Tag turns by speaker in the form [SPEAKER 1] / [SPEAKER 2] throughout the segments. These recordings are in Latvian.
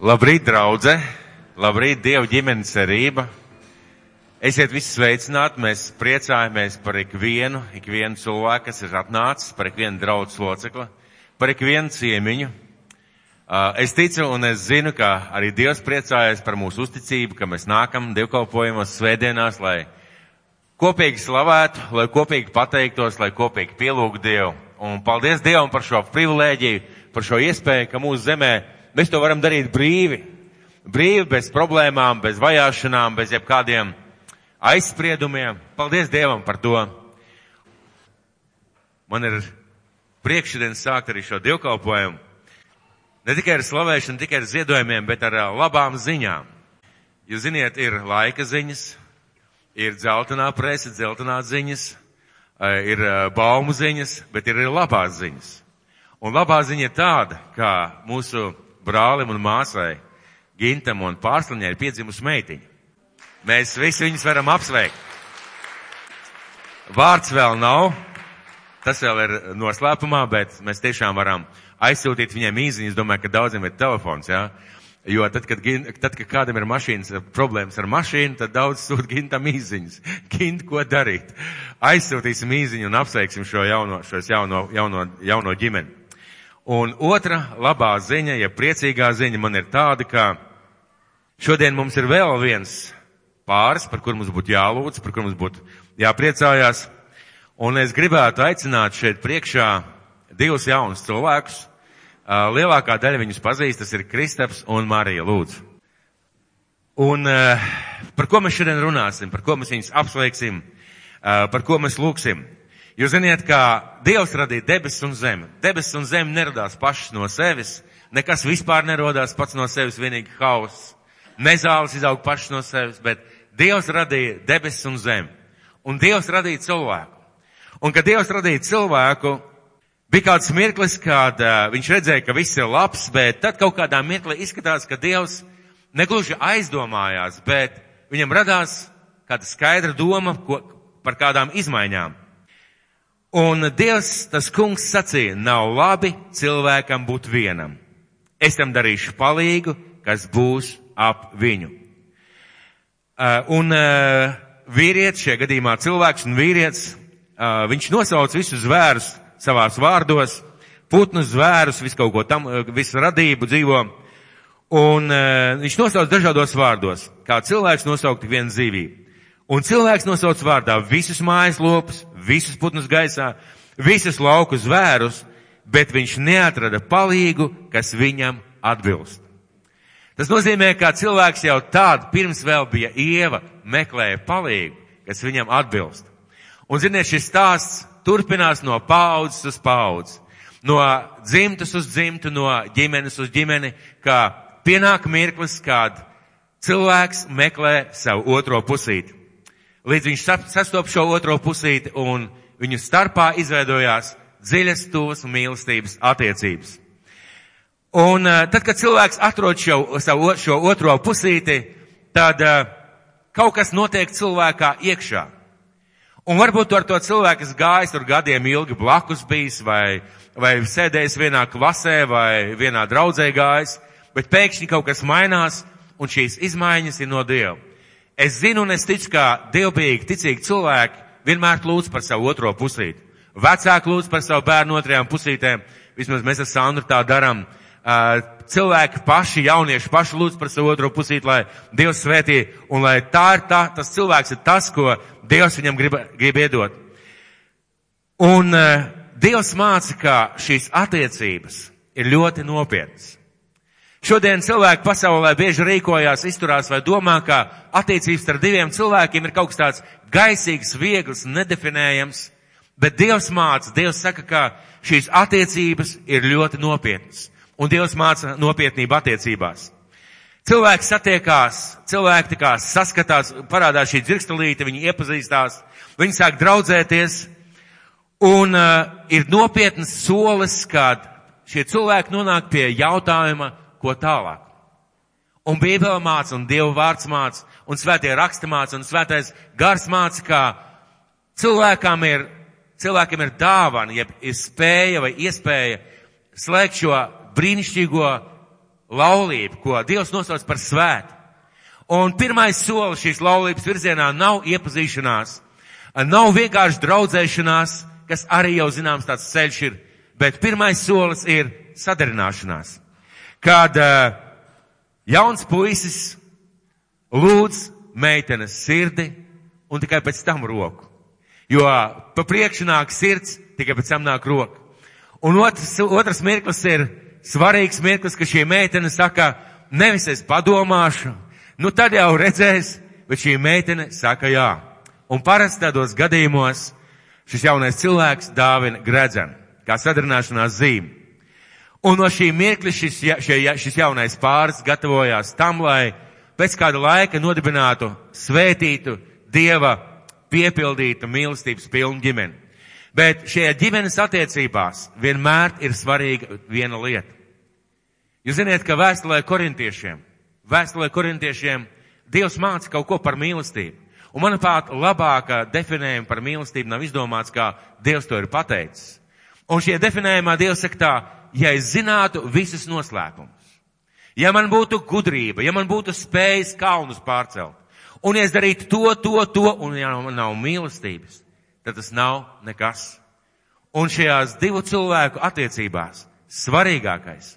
[SPEAKER 1] Labrīt, draudze! Labrīt, Dieva ģimenes cerība! Esiet visi sveicināti, mēs priecājamies par ikvienu, ikvienu cilvēku, kas ir atnācis, par ikvienu draudz locekli, par ikvienu ciemiņu. Uh, Es ticu un es zinu, ka arī Dievs priecājas par mūsu uzticību, ka mēs nākam dievkalpojumos svētdienās, lai kopīgi slavētu, lai kopīgi pateiktos, lai kopīgi pielūgtu Dievu. Un paldies Dievam par šo privilēģiju, par šo iespēju, ka mūsu zemē mēs to varam darīt brīvi. Brīvi, bez problēmām, bez vajāšanām, bez jebkādiem aizspriedumiem. Paldies Dievam par to. Man ir priekšdienas sākt arī šo dievkalpojumu. Ne tikai ar slavēšanu, tikai ar ziedojumiem, bet ar labām ziņām. Jūs ziniet, ir laika ziņas, ir dzeltenā presa, dzeltenā ziņas, ir baumu ziņas, bet ir arī labās ziņas. Un labā ziņa ir tāda, ka mūsu brālim un māsai Gintam un Pārsliņai ir piedzimusi meitiņa. Mēs visi viņus varam apsveikt. Vārds vēl nav, tas vēl ir noslēpumā, bet mēs tiešām varam aizsūtīt viņiem īziņas. Es domāju, ka daudziem ir telefons, jā. Jo tad, kad, tad, kad kādam ir mašīnas problēmas ar mašīnu, tad daudz sūta gintam īziņas. Gint, ko darīt? Aizsūtīsim īziņu un apsveiksim šo jauno, šos jauno, jauno, jauno ģimeni. Un otra labā ziņa, ja priecīgā ziņa man ir tāda, ka šodien mums ir vēl viens pāris, par kur mums būtu jālūdz, par kur mums būtu jāpriecājās. Un es gribētu aicināt šeit priekšā divus jaunus cilvēkus. Lielākā daļa viņus pazīst, tas ir Kristaps un Marija Lūdzu. Un par ko mēs šodien runāsim, par ko mēs viņus apsveiksim, par ko mēs lūksim. Jūs ziniet, ka Dievs radīja debesis un zemi. Debesis un zemi neradās pašas no sevis, nekas vispār nerodās pats no sevis, vienīgi hauss. Nezāles izaug pašas no sevis, bet Dievs radīja debesis un zemi. Un Dievs radīja cilvēku. Un kad Dievs radīja cilvēku, bija kāds mirklis, kad uh, viņš redzēja, ka viss ir labs, bet tad kaut kādā mirklī izskatās, ka Dievs negluži aizdomājās, bet viņam radās kāda skaidra doma ko, par kādām izmaiņām. Un Dievs, tas kungs sacīja, nav labi cilvēkam būt vienam. Es tam darīšu palīgu, kas būs ap viņu. Uh, un uh, vīrietis, šajā gadījumā cilvēks un vīrietis, uh, viņš nosauc visus zvērus savās vārdos, putnus, zvērus, visu kaut ko tam, visu radību dzīvo. Un viņš nosauc dažādos vārdos, kā cilvēks nosaukt vienu dzīvību. Un cilvēks nosauc vārdā visus mājas lopus, visus putnus gaisā, visus lauku zvērus, bet viņš neatrada palīgu, kas viņam atbilst. Tas nozīmē, ka cilvēks jau tādu pirms vēl bija ieva, meklēja palīgu, kas viņam atbilst. Un ziniet, šis stāsts turpinās no paudzes uz paudzi, no dzimtas uz dzimtu, no ģimenes uz ģimeni, kā pienāk mirklis, kad cilvēks meklē savu otro pusīti. Līdz viņš sastop šo otro pusīti un viņu starpā izveidojās dziļas, tuvas un mīlestības attiecības. Un uh, tad, kad cilvēks atrod šo, savu, šo otro pusīti, tad uh, kaut kas notiek cilvēkā iekšā. Un varbūt ar to cilvēku, kas gājis tur gadiem ilgi blakus bijis, vai, vai sēdējis vienā klasē, vai vienā draudzē gājis, bet pēkšņi kaut kas mainās, un šīs izmaiņas ir no Dieva. Es zinu un es ticu, ka dievbijīgi, ticīgi cilvēki vienmēr lūdz par savu otro pusīti. Vecāki lūdz par savu bērnu otrajām pusītēm, vismaz mēs ar Sandru tā darām. Cilvēki paši, jaunieši paši lūdz par savu otro pusīti, lai Dievs svētī, un lai tā ir tā, tas cilvēks ir tas, ko Dievs viņam grib, grib iedot. Un Dievs māca, ka šīs attiecības ir ļoti nopietnas. Šodien cilvēki pasaulē bieži rīkojās, izturās vai domā, ka attiecības starp diviem cilvēkiem ir kaut kas tāds gaisīgs, viegls, nedefinējams, bet Dievs māca, Dievs saka, ka šīs attiecības ir ļoti nopietnas, un Dievs māca nopietnību attiecībās. Cilvēki satiekās, cilvēki tā kā saskatās, parādās šī dzirkstelīte, viņi iepazīstās, viņi sāk draudzēties, un uh, ir nopietnas solis, kad šie cilvēki nonāk pie jautājuma, ko tālāk. Un Bībele māca, un Dieva vārds māca, un svētie raksti māca, un svētais gars māca, ka cilvēkam ir, cilvēkiem ir dāvana, jeb ir spēja vai iespēja slēgt šo brīnišķīgo laulību, ko Dievs nosauc par svētu. Un pirmais solis šīs laulības virzienā nav iepazīšanās, nav vienkārši draudzēšanās, kas arī jau zināms tāds ceļš ir, bet pirmais solis ir sadarināšanās. Kad uh, jauns puisis lūdz meitenes sirdi un tikai pēc tam roku. Jo pa priekšu nāk sirds, tikai pēc tam nāk roka. Un otrs, otrs mirklis ir svarīgs mirklis, ka šī meitene saka, nevis es padomāšu, Nu tad jau redzēs, bet šī meitene saka jā. Un parasti tādos gadījumos šis jaunais cilvēks dāvina gredzenu, kā sadarināšanās zīme. Un no šī mirkļa šis, šie, šis jaunais pāris gatavojās tam, lai pēc kāda laika nodibinātu svētītu, dieva piepildītu mīlestības pilnu ģimeni. Bet šajā ģimenes attiecībās vienmēr ir svarīga viena lieta. Jūs ziniet, ka vēstulē korintiešiem vēstulē korintiešiem Dievs māca kaut ko par mīlestību. Un, manuprāt, labākā definējuma par mīlestību nav izdomāts, kā Dievs to ir pateicis. Un šie definējumā Dievs saka tā, ja es zinātu visus noslēpumus, ja man būtu gudrība, ja man būtu spējas kalnus pārcelt, un ja es darītu to, to, to, un ja man nav mīlestības, tad tas nav nekas. Un šajās divu cilvēku attiecībās svarīgākais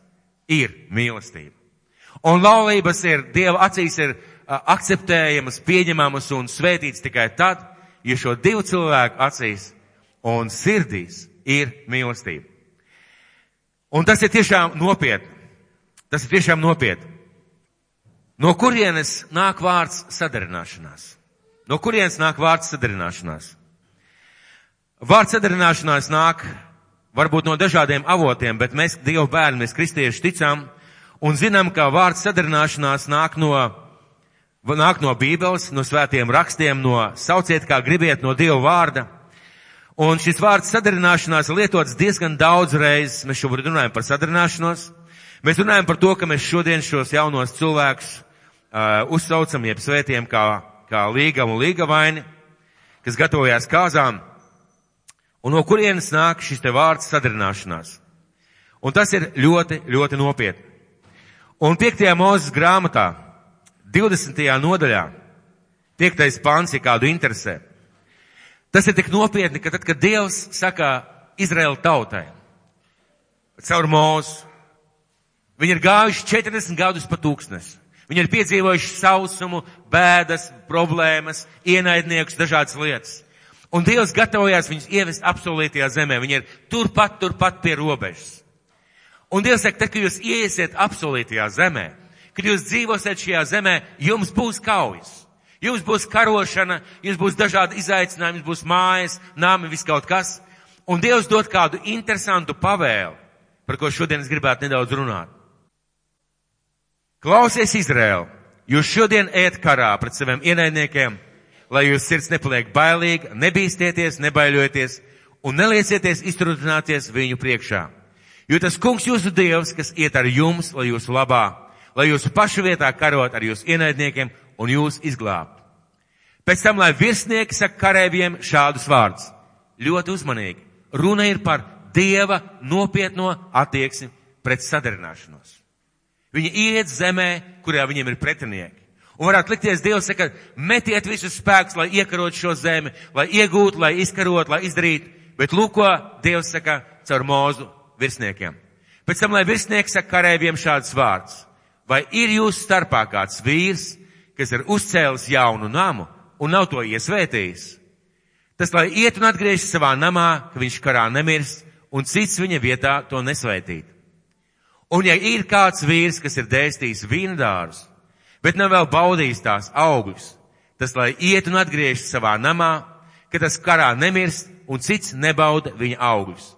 [SPEAKER 1] ir mīlestība. Un laulības ir, Dieva acīs ir akceptējamas, pieņemamas un svētītas tikai tad, ja šo divu cilvēku acīs un sirdīs ir mīlestība. Un tas ir tiešām nopietni. Tas ir tiešām nopietni. No kurienes nāk vārds sadarināšanās? No kurienes nāk vārds sadarināšanās? Vārds sadarināšanās nāk varbūt no dažādiem avotiem, bet mēs, Dievu bērni, mēs kristieši ticam, un zinām, ka vārds sadarināšanās nāk no, nāk no Bībeles, no svētiem rakstiem, no sauciet kā gribiet no Dieva vārda. Un šis vārds sadarināšanās lietots diezgan daudz reizes. Mēs šobrīd runājam par sadarināšanos. Mēs runājam par to, ka mēs šodien šos jaunos cilvēkus uh, uzsaucam jeb svētiem kā, kā līga un līga vaini, kas gatavojās kāzām. Un no kurienes nāk šis te vārds sadarināšanās? Un tas ir ļoti, ļoti nopietni. Un 5. mūzes grāmatā, 20. nodaļā, 5. pāns, ja kādu interesē. Tas ir tik nopietni, ka tad, kad Dievs saka Izraēla tautai, caur mūzu, viņi ir gājuši 40 gadus pa tūkstnes. Viņi ir piedzīvojuši sausumu, bēdas, problēmas, ienaidniekus, dažādas lietas. Un Dievs gatavojās viņus ievest apsolītajā zemē. Viņi ir turpat, turpat pie robežas. Un Dievs saka, tad, kad jūs iesiet apsolītajā zemē, kad jūs dzīvosiet šajā zemē, jums būs kaujas. Jums būs karošana, jums būs dažādi izaicinājumi, jums būs mājas, nāmi, viss kaut kas. Un Dievs dod kādu interesantu pavēlu, par ko šodien es gribētu nedaudz runāt. Klausies, Izraēl, jūs šodien ēt karā pret saviem ienaidniekiem, lai jūs sirds nepaliek bailīga, nebīstieties, nebaiļoties un neliecieties izturināties viņu priekšā. Jo tas kungs jūsu dievs, kas iet ar jums, lai jūsu labā, lai jūsu pašu vietā karot ar jūsu ienaidniekiem un jūs izglābt. Pēc tam, lai virsnieki saka karēviem šādus vārdus. Ļoti uzmanīgi. Runa ir par dieva nopietno attieksmi pret sadarināšanos. Viņi iet zemē, kurā viņiem ir pretinieki. Un varētu likties, Dievs saka, metiet visus spēkus, lai iekarot šo zemi, lai iegūtu, lai izkarot, lai izdarītu. Bet lūk, ko Dievs saka caur mūzu virsniekiem. Pēc tam, lai virsnieks saka karēviem šāds vārds. Vai ir jūsu starpā kāds vīrs, kas ir uzcēlis jaunu namu un nav to iesvētījis? Tas, lai iet un atgriežas savā namā, ka viņš karā nemirst un cits viņa vietā to nesvētīt. Un ja ir kāds vīrs, kas ir dēstījis vīndārus, bet nav vēl baudījis tās augļus, tas, lai iet un atgriežas savā namā, ka tas karā nemirst un cits nebauda viņa augļus.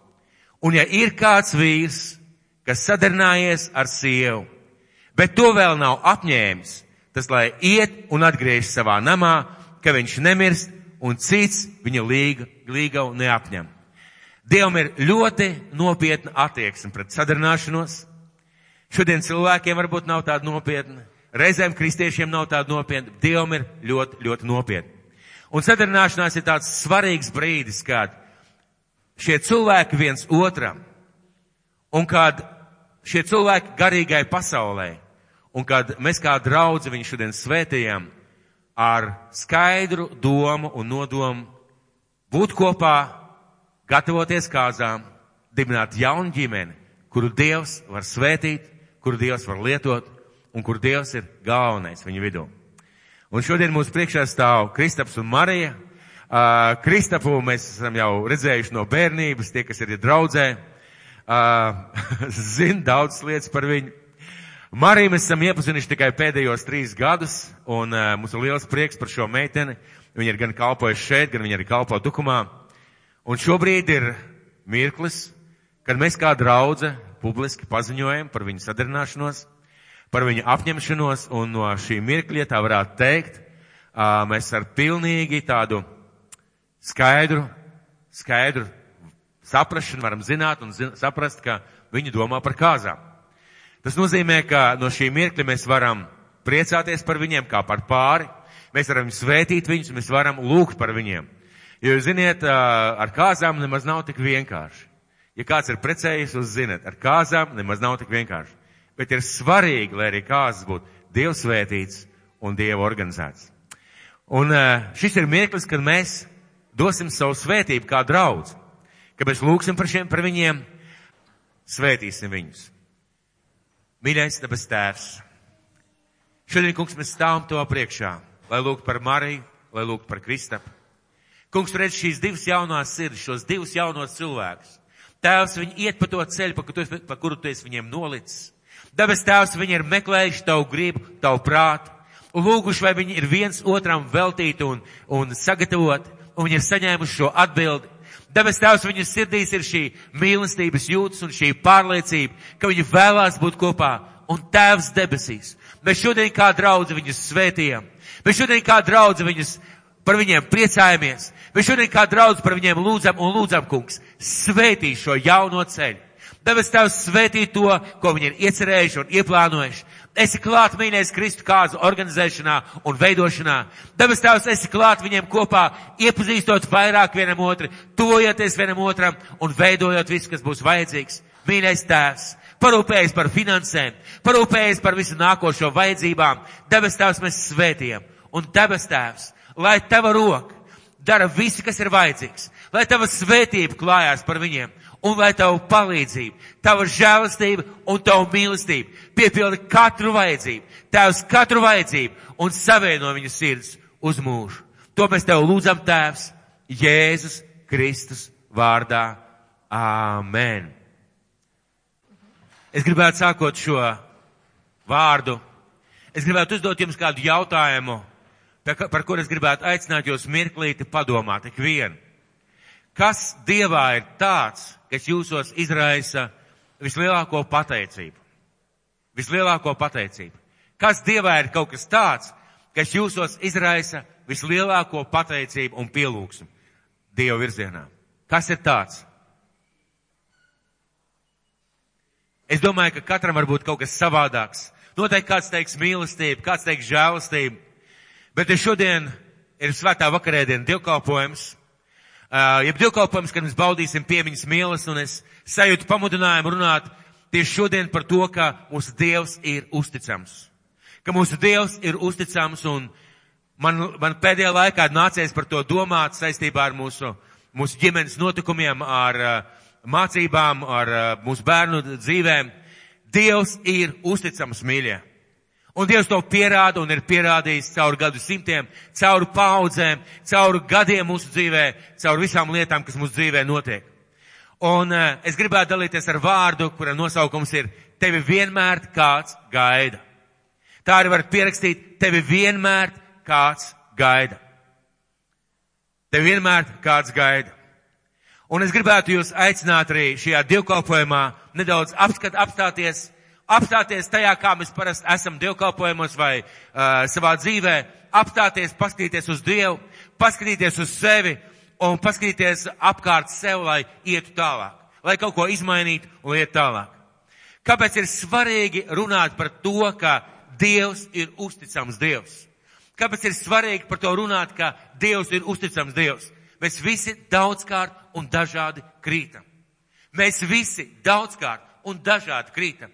[SPEAKER 1] Un ja ir kāds vīrs, kas sadarinājies ar sievu, bet to vēl nav apņēmis, tas lai iet un atgriež savā namā, ka viņš nemirst un cits viņa līga, līgavu neapņem. Dievam ir ļoti nopietna attieksme pret sadarināšanos. Šodien cilvēkiem varbūt nav tāda nopietna. Reizēm kristiešiem nav tāda nopietna. Dievam ir ļoti, ļoti nopietna. Un sadarināšanās ir tāds svarīgs brīdis, kad šie cilvēki viens otram. Un kad šie cilvēki garīgai pasaulē. Un kad mēs kā draudzi viņu šodien svētījam ar skaidru domu un nodomu būt kopā, gatavoties kāzām, dibināt jaunu ģimeni, kuru Dievs var svētīt, kuru Dievs var lietot un kur Dievs ir galvenais viņu vidū. Un šodien mūsu priekšā stāv Kristaps un Marija. Uh, Kristapu mēs esam jau redzējuši no bērnības, tie, kas ir draudzē, uh, zina daudz lietas par viņu. Mariju mēs esam iepazinuši tikai pēdējos trīs gadus, un uh, mums ir liels prieks par šo meiteni. Viņa ir gan kalpojusi šeit, gan viņa arī kalpo tukumā. Un šobrīd ir mirklis, kad mēs kā draudze publiski paziņojam par viņu sadarināšanos, par viņu apņemšanos, un no šī mirkļa, tā varētu teikt, mēs ar pilnīgi tādu skaidru, skaidru saprašanu varam zināt un zin, saprast, ka viņi domā par kāzām. Tas nozīmē, ka no šī mirkļa mēs varam priecāties par viņiem kā par pāri, mēs varam svētīt viņus, mēs varam lūgt par viņiem. Jo, ziniet, ar kāzām nemaz nav tik vienkārši. Ja kāds ir precējies, zinat, ar kāzām nemaz nav tik vienkārši. Bet ir svarīgi, lai arī kāzas būtu dievsvētīts un dievu organizēts. Un šis ir mirklis, kad mēs dosim savu svētību kā draudz. Kad mēs lūgsim par, šiem, par viņiem, svētīsim viņus. Mīļais debes tēvs. Šodien, kungs, mēs stāvam to priekšā, lai lūgtu par Mariju, lai lūgtu par Kristapu. Kungs, redz šīs divas jaunās sirdis, šos divus jaunos cilvēkus Tēvs, viņi iet pa to ceļu, pa, tu, pa kuru tu esi viņiem nolicis. Dabas tēvs, viņi ir meklējuši tavu gribu, tavu prātu, un lūguši, vai viņi ir viens otram veltīti un, un sagatavoti, un viņi ir saņēmuši šo atbildi. Dabas tēvs, viņu sirdīs ir šī mīlestības jūtas un šī pārliecība, ka viņi vēlās būt kopā, un tēvs debesīs. Mēs šodien kā draudzi viņus svētījam. Mēs šodien kā draudzi viņus par viņiem priecājamies. Mēs šodien kā draudz par viņiem lūdzam un lūdzam, kungs, svētī šo jauno ceļu. Debes Tevs svētī to, ko viņi ir iecerējuši un ieplānojuši. Esi klāt mīļais Kristu kāzu organizēšanā un veidošanā. Debes Tevs, esi klāt viņiem kopā, iepazīstot vairāk vienam otru, tojoties vienam otram un veidojot visu, kas būs vajadzīgs. Mīļais Tēvs, parūpējies par finansēm, parūpējies par visu nākošo vajadzībām. Debes Tēvs mēs svētījam. Un debes Tēvs, lai Tava roka dara visu, kas ir vajadzīgs, lai Tava svētība klājās par viņiem un lai Tava palīdzība, Tava žēlastība un Tava mīlestība piepilda katru vajadzību, Tēvs katru vajadzību un savieno viņu sirds uz mūžu. To mēs Tev lūdzam, Tēvs, Jēzus Kristus vārdā. Āmen. Es gribētu sākot šo vārdu, es gribētu uzdot jums kādu jautājumu par kur es gribētu aicināt jūs mirklīti padomāt ikvienu. Kas Dievā ir tāds, kas jūsos izraisa vislielāko pateicību? Vislielāko pateicību. Kas Dievā ir kaut kas tāds, kas jūsos izraisa vislielāko pateicību un pielūgsmu Dieva virzienā? Kas ir tāds? Es domāju, ka katram var būt kaut kas savādāks. Noteikti kāds teiks mīlestība, kāds teiks žēlastība, Bet šodien ir svētā vakarēdiena dievkalpojums. Uh, jeb dievkalpojums, kad mēs baudīsim piemiņas mielas, un es sajūtu pamudinājumu runāt tieši šodien par to, ka mūsu Dievs ir uzticams. Ka mūsu Dievs ir uzticams, un man, man pēdējā laikā nācies par to domāt saistībā ar mūsu, mūsu ģimenes notikumiem, ar uh, mācībām, ar uh, mūsu bērnu dzīvēm. Dievs ir uzticams, mīļie. Un Dievs to pierāda un ir pierādījis cauri gadu simtiem, cauri paudzēm, cauri gadiem mūsu dzīvē, cauri visām lietām, kas mūsu dzīvē notiek. Un uh, es gribētu dalīties ar vārdu, kura nosaukums ir Tevi vienmēr kāds gaida. Tā arī var pierakstīt Tevi vienmēr kāds gaida. Tevi vienmēr kāds gaida. Un es gribētu jūs aicināt arī šajā divkalpojumā nedaudz apskat, apstāties apstāties tajā, kā mēs parasti esam dievkalpojumos vai uh, savā dzīvē, apstāties, paskatīties uz Dievu, paskatīties uz sevi un paskatīties apkārt sev, lai ietu tālāk, lai kaut ko izmainītu un iet tālāk. Kāpēc ir svarīgi runāt par to, ka Dievs ir uzticams Dievs? Kāpēc ir svarīgi par to runāt, ka Dievs ir uzticams Dievs? Mēs visi daudzkārt un dažādi krītam. Mēs visi daudzkārt un dažādi krītam.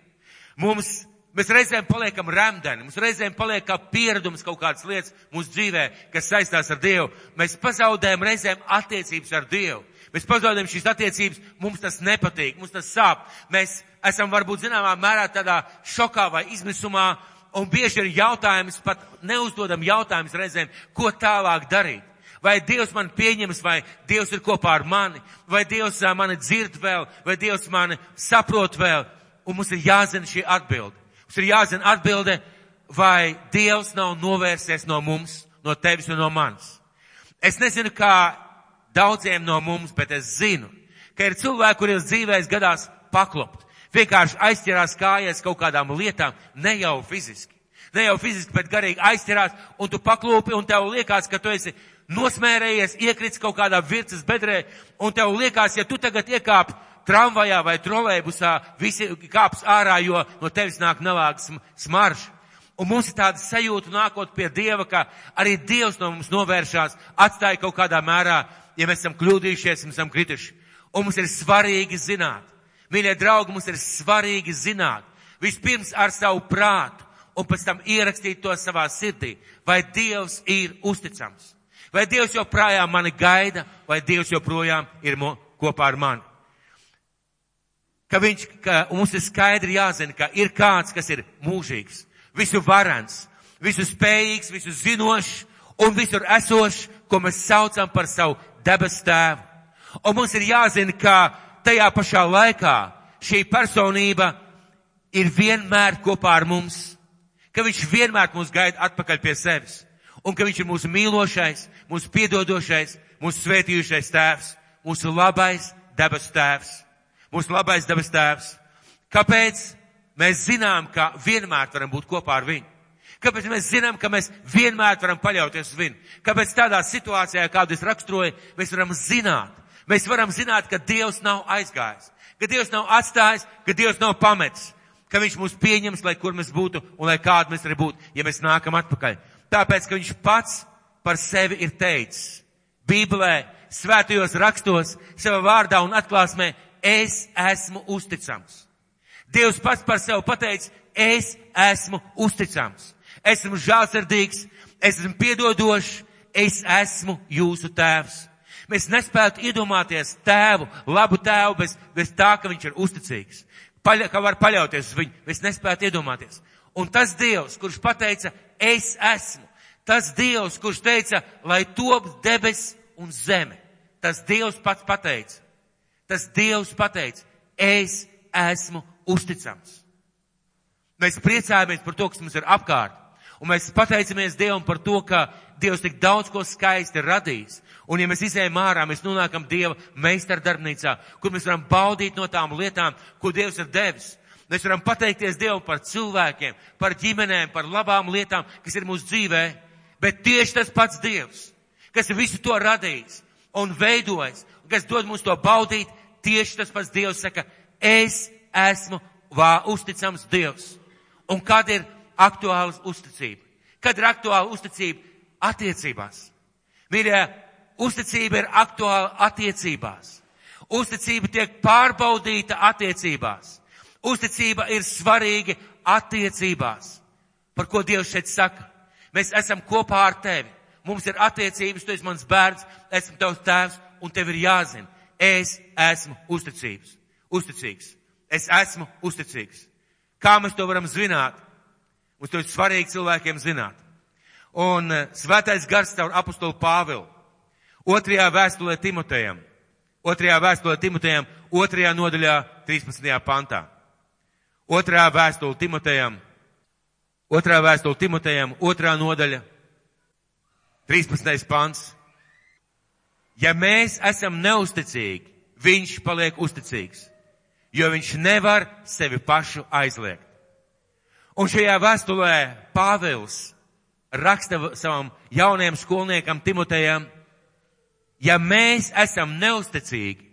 [SPEAKER 1] Mums, mēs reizēm paliekam remdeni, mums reizēm paliek kā pieredums kaut kādas lietas mūsu dzīvē, kas saistās ar Dievu. Mēs pazaudējam reizēm attiecības ar Dievu. Mēs pazaudējam šīs attiecības, mums tas nepatīk, mums tas sāp. Mēs esam varbūt zināmā mērā tādā šokā vai izmisumā, un bieži ir jautājums, pat neuzdodam jautājums reizēm, ko tālāk darīt. Vai Dievs man pieņems, vai Dievs ir kopā ar mani, vai Dievs mani dzird vēl, vai Dievs mani saprot vēl. Un mums ir jāzina šī atbilde. Mums ir jāzina atbilde, vai Dievs nav novērsies no mums, no tevis un no manis. Es nezinu, kā daudziem no mums, bet es zinu, ka ir cilvēki, kuriem dzīvēs gadās paklopt. Vienkārši aizķerās kājās kaut kādām lietām, ne jau fiziski. Ne jau fiziski, bet garīgi aizķerās, un tu paklūpi, un tev liekas, ka tu esi nosmērējies, iekrits kaut kādā virces bedrē, un tev liekas, ja tu tagad iekāp tramvajā vai trolēbusā, visi kāps ārā, jo no tevis nāk nelāks smarš. Un mums ir tāda sajūta nākot pie Dieva, ka arī Dievs no mums novēršās, atstāja kaut kādā mērā, ja mēs esam kļūdījušies, mēs esam krituši. Un mums ir svarīgi zināt, mīļie draugi, mums ir svarīgi zināt, vispirms ar savu prātu, un pēc tam ierakstīt to savā sirdī, vai Dievs ir uzticams. Vai Dievs joprojām mani gaida, vai Dievs joprojām ir kopā ar mani? Ka viņš, ka mums ir skaidri jāzina, ka ir kāds, kas ir mūžīgs, visu varens, visu spējīgs, visu zinošs un visur esošs, ko mēs saucam par savu debesu tēvu. Un mums ir jāzina, ka tajā pašā laikā šī personība ir vienmēr kopā ar mums, ka viņš vienmēr mūs gaida atpakaļ pie sevis un ka viņš ir mūsu mīlošais, mūsu piedodošais, mūsu svētījušais tēvs, mūsu labais debes tēvs, mūsu labais debes tēvs. Kāpēc? Mēs zinām, ka vienmēr varam būt kopā ar viņu. Kāpēc mēs zinām, ka mēs vienmēr varam paļauties uz viņu? Kāpēc tādā situācijā, kādu es raksturoju, mēs varam zināt? Mēs varam zināt, ka Dievs nav aizgājis, ka Dievs nav atstājis, ka Dievs nav pametis, ka Viņš mūs pieņems, lai kur mēs būtu un lai kādi mēs arī būtu, ja mēs nākam atpakaļ. Tāpēc, ka viņš pats par sevi ir teicis. Bībelē, svētajos rakstos, savā vārdā un atklāsmē, es esmu uzticams. Dievs pats par sevi pateicis, es esmu uzticams. Esmu žālsirdīgs, esmu piedodošs, es esmu jūsu tēvs. Mēs nespētu iedomāties tēvu, labu tēvu bez, bez tā, ka viņš ir uzticīgs. Paļa, ka var paļauties uz viņu. Mēs nespētu iedomāties. Un tas Dievs, kurš pateica, es esmu. Tas Dievs, kurš teica, lai top debes un zeme. Tas Dievs pats pateica. Tas Dievs pateica, es esmu uzticams. Mēs priecājamies par to, kas mums ir apkārt. Un mēs pateicamies Dievam par to, ka Dievs tik daudz ko skaisti ir radījis. Un ja mēs izējām ārā, mēs nonākam Dieva meistardarbnīcā, kur mēs varam baudīt no tām lietām, ko Dievs ir devis. Mēs varam pateikties Dievam par cilvēkiem, par ģimenēm, par labām lietām, kas ir mūsu dzīvē. Bet tieši tas pats Dievs, kas ir visu to radījis un veidojis, un kas dod mums to baudīt, tieši tas pats Dievs saka, es esmu vā uzticams Dievs. Un kad ir aktuāla uzticība? Kad ir aktuāla uzticība attiecībās? Mīļie, uzticība ir aktuāla attiecībās. Uzticība tiek pārbaudīta attiecībās. Uzticība ir svarīga attiecībās. Par ko Dievs šeit saka? Mēs esam kopā ar tevi. Mums ir attiecības, tu esi mans bērns, esmu tavs tēvs, un tev ir jāzina, es esmu uzticības. Uzticīgs. Es esmu uzticīgs. Kā mēs to varam zināt? Mums to ir svarīgi cilvēkiem zināt. Un uh, svētais gars caur apostolu Pāvilu. Otrajā vēstulē Timotejam. Otrajā vēstulē Timotejam, otrajā nodaļā, 13. pantā. Otrā vēstule Timotejam, otrā vēstule Timotejam, otrā nodaļa, 13. pants. Ja mēs esam neusticīgi, viņš paliek uzticīgs, jo viņš nevar sevi pašu aizliegt. Un šajā vēstulē Pāvils raksta savam jaunajam skolniekam Timotejam, ja mēs esam neusticīgi,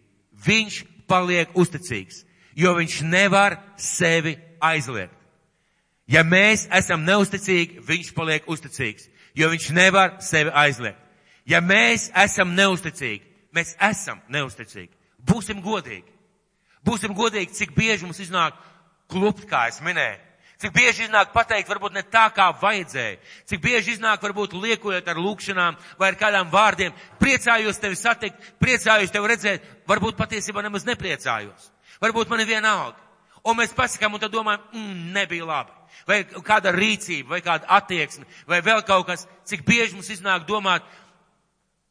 [SPEAKER 1] viņš paliek uzticīgs jo viņš nevar sevi aizliegt. Ja mēs esam neusticīgi, viņš paliek uzticīgs, jo viņš nevar sevi aizliegt. Ja mēs esam neusticīgi, mēs esam neusticīgi. Būsim godīgi. Būsim godīgi, cik bieži mums iznāk klupt, kā es minēju. Cik bieži iznāk pateikt, varbūt ne tā, kā vajadzēja. Cik bieži iznāk, varbūt liekojot ar lūkšanām vai ar kādām vārdiem. Priecājos tevi satikt, priecājos tevi redzēt, varbūt patiesībā nemaz nepriecājos. Varbūt man ir vienalga. Un mēs pasakām un tad domājam, mm, nebija labi. Vai kāda rīcība, vai kāda attieksme, vai vēl kaut kas. Cik bieži mums iznāk domāt,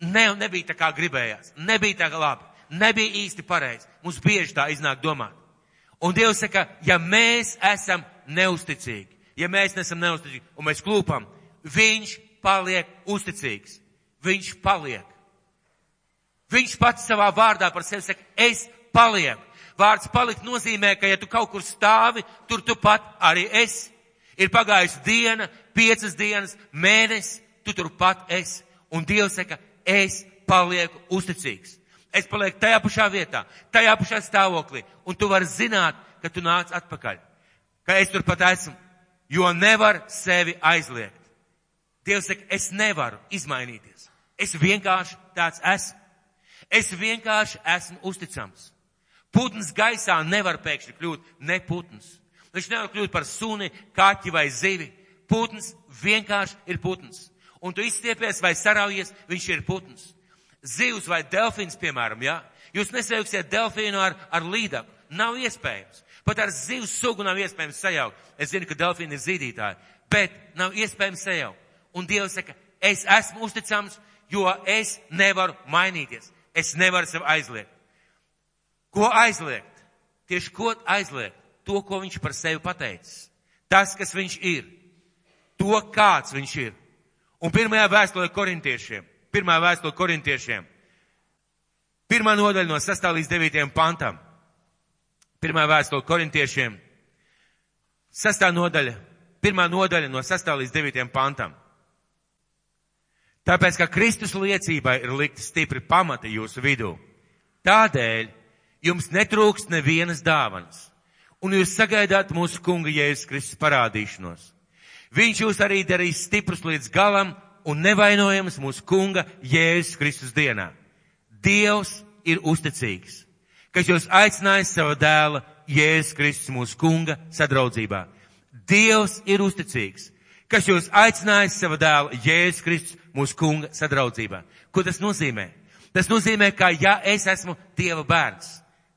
[SPEAKER 1] ne, nebija tā kā gribējās, nebija tā kā labi, nebija īsti pareizi. Mums bieži tā iznāk domāt. Un Dievs saka, ja mēs esam neusticīgi, ja mēs nesam neusticīgi un mēs klūpam, viņš paliek uzticīgs. Viņš paliek. Viņš pats savā vārdā par sevi saka, es palieku. Vārds palikt nozīmē, ka ja tu kaut kur stāvi, tur tu pat arī esi. Ir pagājusi diena, piecas dienas, mēnesis, tu tur pat esi. Un Dievs saka, es palieku uzticīgs. Es palieku tajā pašā vietā, tajā pašā stāvoklī, un tu vari zināt, ka tu nāc atpakaļ ka es tur pat esmu, jo nevar sevi aizliegt. Dievs saka, es nevaru izmainīties. Es vienkārši tāds esmu. Es vienkārši esmu uzticams. Putns gaisā nevar pēkšņi kļūt ne putns. Viņš nevar kļūt par suni, kaķi vai zivi. Putns vienkārši ir putns. Un tu izstiepies vai saraujies, viņš ir putns. Zivs vai delfīns, piemēram. Ja? Jūs nesajauksiet delfīnu ar, ar līdaku. Nav iespējams. Pat ar zivs sugu nav iespējams sajaukt. Es zinu, ka delfīni ir zīdītāji, bet nav iespējams sajaukt. Un Dievs saka, es esmu uzticams, jo es nevaru mainīties. Es nevaru sev aizliegt. Ko aizliegt? Tieši ko aizliegt? To, ko viņš par sevi pateicis. Tas, kas viņš ir. To, kāds viņš ir. Un pirmajā vēstulē korintiešiem, pirmā vēstule korintiešiem, pirmā nodaļa no 6. līdz 9. pantam. Pirmā vēstule korintiešiem, sastā nodaļa, pirmā nodaļa no sastā līdz devītiem pantam. Tāpēc, ka Kristus liecībai ir likti stipri pamati jūsu vidū. Tādēļ jums netrūkst nevienas dāvanas, un jūs sagaidāt mūsu kunga Jēzus Kristus parādīšanos. Viņš jūs arī darīs stiprus līdz galam un nevainojams mūsu kunga Jēzus Kristus dienā. Dievs ir uzticīgs kas jūs aicinājis savu dēla Jēzus Kristus mūsu kunga sadraudzībā. Dievs ir uzticīgs, kas jūs aicinājis savu dēlu Jēzus Kristus mūsu kunga sadraudzībā. Ko tas nozīmē? Tas nozīmē, ka ja es esmu Dieva bērns,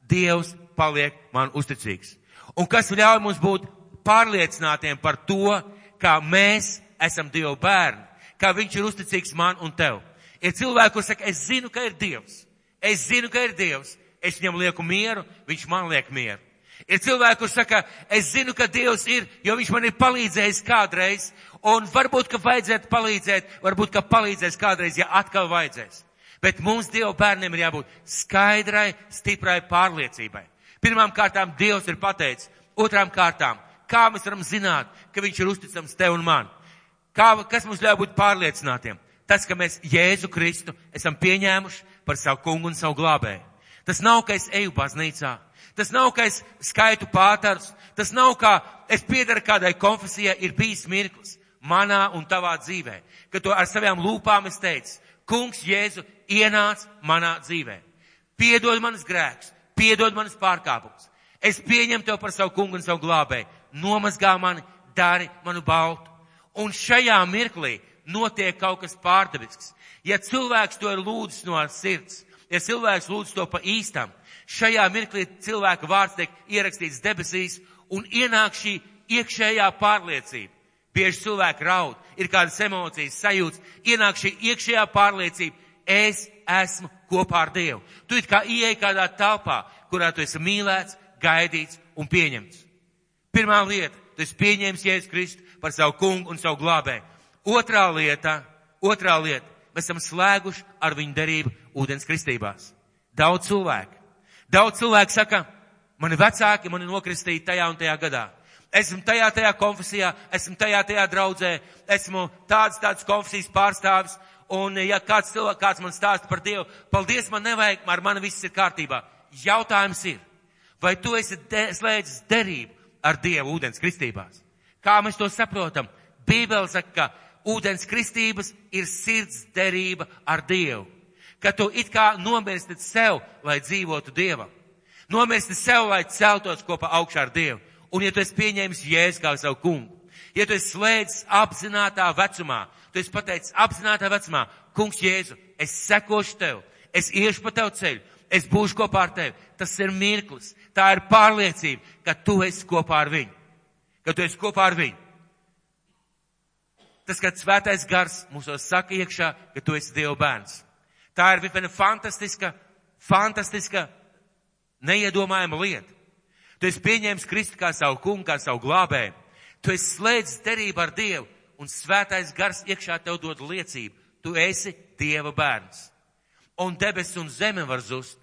[SPEAKER 1] Dievs paliek man uzticīgs. Un kas ļauj mums būt pārliecinātiem par to, kā mēs esam Dieva bērni, kā Viņš ir uzticīgs man un tev. Ir cilvēki, kur saka, es zinu, ka ir Dievs. Es zinu, ka ir Dievs es viņam lieku mieru, viņš man liek mieru. Ir cilvēki, kurš saka, es zinu, ka Dievs ir, jo viņš man ir palīdzējis kādreiz, un varbūt, ka vajadzētu palīdzēt, varbūt, ka palīdzēs kādreiz, ja atkal vajadzēs. Bet mums Dieva bērniem ir jābūt skaidrai, stiprai pārliecībai. Pirmām kārtām Dievs ir pateicis, otrām kārtām, kā mēs varam zināt, ka viņš ir uzticams tev un man. Kā, kas mums ļauj būt pārliecinātiem? Tas, ka mēs Jēzu Kristu esam pieņēmuši par savu kungu un savu glābēju. Tas nav, ka es eju baznīcā. Tas nav, ka es skaitu pātars. Tas nav, ka es piedaru kādai konfesijai. Ir bijis mirklis manā un tavā dzīvē, ka to ar savām lūpām es teicu, kungs Jēzu ienāc manā dzīvē. Piedod manas grēkus, piedod manas pārkāpumus. Es pieņemu tev par savu kungu un savu glābēju. Nomazgā mani, dari manu baltu. Un šajā mirklī notiek kaut kas pārdabisks. Ja cilvēks to ir lūdzis no sirds, ja cilvēks lūdz to pa īstam, šajā mirklī cilvēka vārds tiek ierakstīts debesīs un ienāk šī iekšējā pārliecība. Bieži cilvēki raud, ir kādas emocijas sajūts, ienāk šī iekšējā pārliecība, es esmu kopā ar Dievu. Tu it kā ieej kādā telpā, kurā tu esi mīlēts, gaidīts un pieņemts. Pirmā lieta, tu esi pieņēmis Jēzus Kristu par savu kungu un savu glābēju. Otrā lieta, otrā lieta, mēs esam slēguši ar viņu derību ūdens kristībās. Daudz cilvēku. Daudz cilvēku saka, mani vecāki mani nokristīja tajā un tajā gadā. Esmu tajā, tajā konfesijā, esmu tajā, tajā draudzē, esmu tāds, tāds konfesijas pārstāvis, un ja kāds cilvēks, kāds man stāsta par Dievu, paldies, man nevajag, ar mani viss ir kārtībā. Jautājums ir, vai tu esi de, slēdzis derību ar Dievu ūdens kristībās? Kā mēs to saprotam? Bībele saka, ka ūdens kristības ir sirds derība ar Dievu. Ka tu it kā nomirsti sev, lai dzīvotu Dievam. Nomirsti sev, lai celtos kopā augšā ar Dievu. Un ja tu esi pieņēmis Jēzu kā savu kungu, ja tu esi slēdzis apzinātā vecumā, tu esi pateicis apzinātā vecumā, kungs Jēzu, es sekošu tev, es iešu pa tev ceļu, es būšu kopā ar tevi. Tas ir mirklis, tā ir pārliecība, ka tu esi kopā ar viņu, ka tu esi kopā ar viņu. Tas, kad svētais gars mūsos saka iekšā, ka tu esi Dieva bērns. Tā ir viena fantastiska, fantastiska, neiedomājama lieta. Tu esi pieņēmis Kristu kā savu kungu, kā savu glābēju. Tu esi slēdzis derību ar Dievu, un svētais gars iekšā tev dod liecību. Tu esi Dieva bērns. Un debesis un zeme var zust.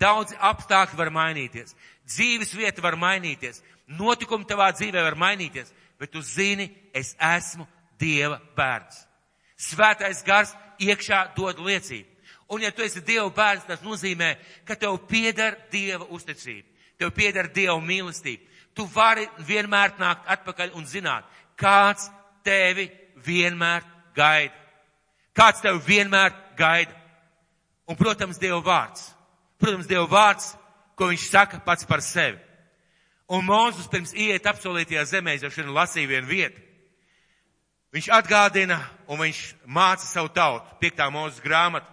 [SPEAKER 1] Daudzi apstākļi var mainīties. Dzīves vieta var mainīties. Notikumi tavā dzīvē var mainīties. Bet tu zini, es esmu Dieva bērns. Svētais gars iekšā dod liecību. Un ja tu esi Dieva bērns, tas nozīmē, ka tev pieder Dieva uzticība tev pieder Dieva mīlestība. Tu vari vienmēr nākt atpakaļ un zināt, kāds tevi vienmēr gaida. Kāds tevi vienmēr gaida. Un, protams, Dieva vārds. Protams, Dieva vārds, ko viņš saka pats par sevi. Un Mūzus pirms iet apsolītajā zemē, jau šodien lasīja vienu vietu. Viņš atgādina un viņš māca savu tautu. Piektā mūzes grāmata,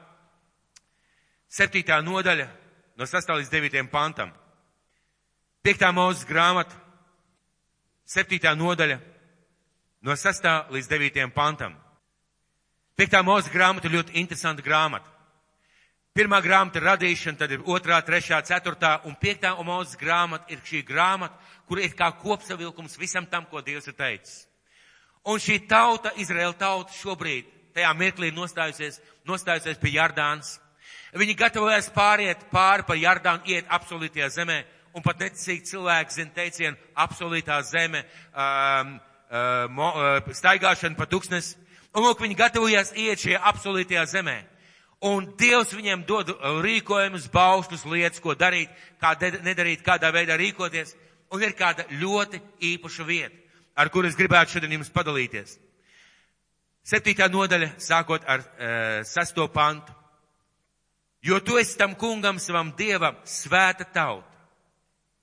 [SPEAKER 1] septītā nodaļa, no 6. līdz 9. pantam. Piektā mūzes grāmata, septītā nodaļa, no sastā līdz devītiem pantam. Piektā mūzes grāmata ļoti interesanta grāmata. Pirmā grāmata ir radīšana, tad ir otrā, trešā, ceturtā un piektā mūzes grāmata ir šī grāmata, kur ir kā kopsavilkums visam tam, ko Dievs ir teicis. Un šī tauta, Izraela tauta šobrīd, tajā mirklī nostājusies, nostājusies pie Jardānas. Viņi gatavojas pāriet pāri pa Jardānu, iet absolūtajā zemē un pat neticīgi cilvēki zina teicienu apsolītā zeme, um, uh, staigāšana pa tūkstnes. Un lūk, viņi gatavojās iet šajā apsolītajā zemē. Un Dievs viņiem dod rīkojumus, baušļus, lietas, ko darīt, kā nedarīt, kādā veidā rīkoties. Un ir kāda ļoti īpaša vieta, ar kuru es gribētu šodien jums padalīties. Septītā nodaļa, sākot ar e, sesto pantu. Jo tu esi tam kungam, savam dievam, svēta tauta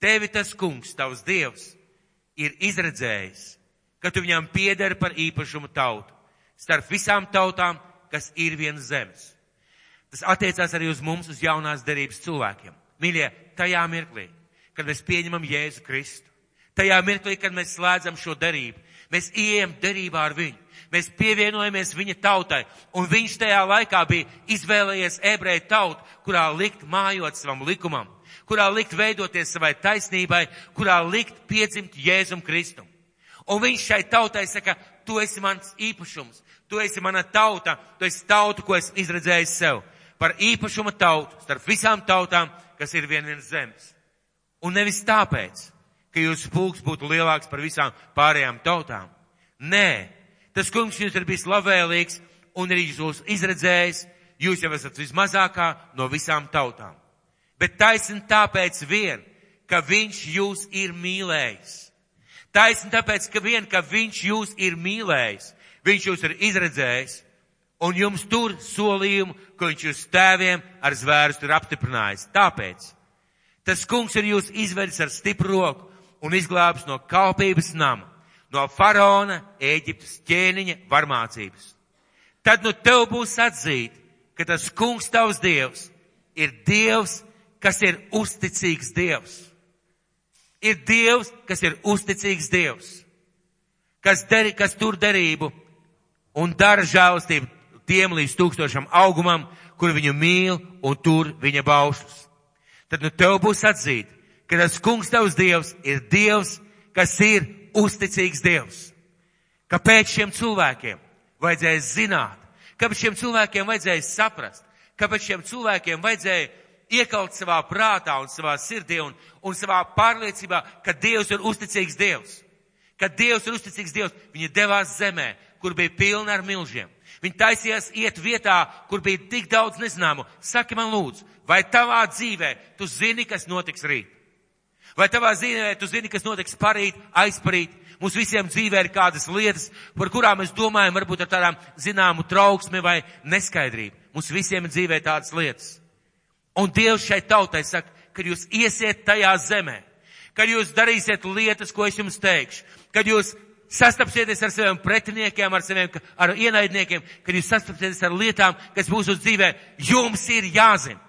[SPEAKER 1] Tevi tas kungs, tavs dievs, ir izredzējis, ka tu viņam piederi par īpašumu tautu, starp visām tautām, kas ir viens zemes. Tas attiecās arī uz mums, uz jaunās derības cilvēkiem. Mīļie, tajā mirklī, kad mēs pieņemam Jēzu Kristu, tajā mirklī, kad mēs slēdzam šo derību, mēs ieejam derībā ar viņu, mēs pievienojamies viņa tautai, un viņš tajā laikā bija izvēlējies ebreju tautu, kurā likt mājot savam likumam kurā likt veidoties savai taisnībai, kurā likt piedzimt Jēzum Kristum. Un viņš šai tautai saka, tu esi mans īpašums, tu esi mana tauta, tu esi tauta, ko esmu izredzējis sev. Par īpašuma tautu starp visām tautām, kas ir vien viens zemes. Un nevis tāpēc, ka jūsu pulks būtu lielāks par visām pārējām tautām. Nē, tas kungs jums ir bijis labvēlīgs un ir jūs izredzējis, jūs jau esat vismazākā no visām tautām bet taisni tāpēc vien, ka viņš jūs ir mīlējis. Taisni tāpēc, ka vien, ka viņš jūs ir mīlējis, viņš jūs ir izredzējis, un jums tur solījumu, ko viņš jūs tēviem ar zvērstu ir apstiprinājis. Tāpēc tas kungs ir jūs izvedis ar stipru roku un izglābis no kalpības nama, no faraona, Ēģiptes ķēniņa varmācības. Tad nu tev būs atzīt, ka tas kungs tavs dievs ir dievs, kas ir uzticīgs Dievs. Ir Dievs, kas ir uzticīgs Dievs, kas, der, kas tur derību un dara žēlastību tiem līdz tūkstošam augumam, kur viņu mīl un tur viņa baušus. Tad nu tev būs atzīt, ka tas kungs tavs Dievs ir Dievs, kas ir uzticīgs Dievs. Kāpēc šiem cilvēkiem vajadzēja zināt? Kāpēc šiem cilvēkiem vajadzēja saprast? Kāpēc šiem cilvēkiem vajadzēja iekalt savā prātā un savā sirdī un, un savā pārliecībā, ka Dievs ir uzticīgs Dievs. Ka Dievs ir uzticīgs Dievs. Viņi devās zemē, kur bija pilna ar milžiem. Viņi taisījās iet vietā, kur bija tik daudz nezināmu. Saki man lūdzu, vai tavā dzīvē tu zini, kas notiks rīt? Vai tavā dzīvē tu zini, kas notiks parīt, aizparīt? Mums visiem dzīvē ir kādas lietas, par kurām mēs domājam, varbūt ar tādām zināmu trauksmi vai neskaidrību. Mums visiem ir dzīvē tādas lietas. Un Dievs šai tautai saka,
[SPEAKER 2] kad jūs iesiet tajā zemē, kad jūs darīsiet lietas, ko es jums teikšu, kad jūs sastapsieties ar saviem pretiniekiem, ar saviem ar ienaidniekiem, kad jūs sastapsieties ar lietām, kas būs uz dzīvē, jums ir jāzina.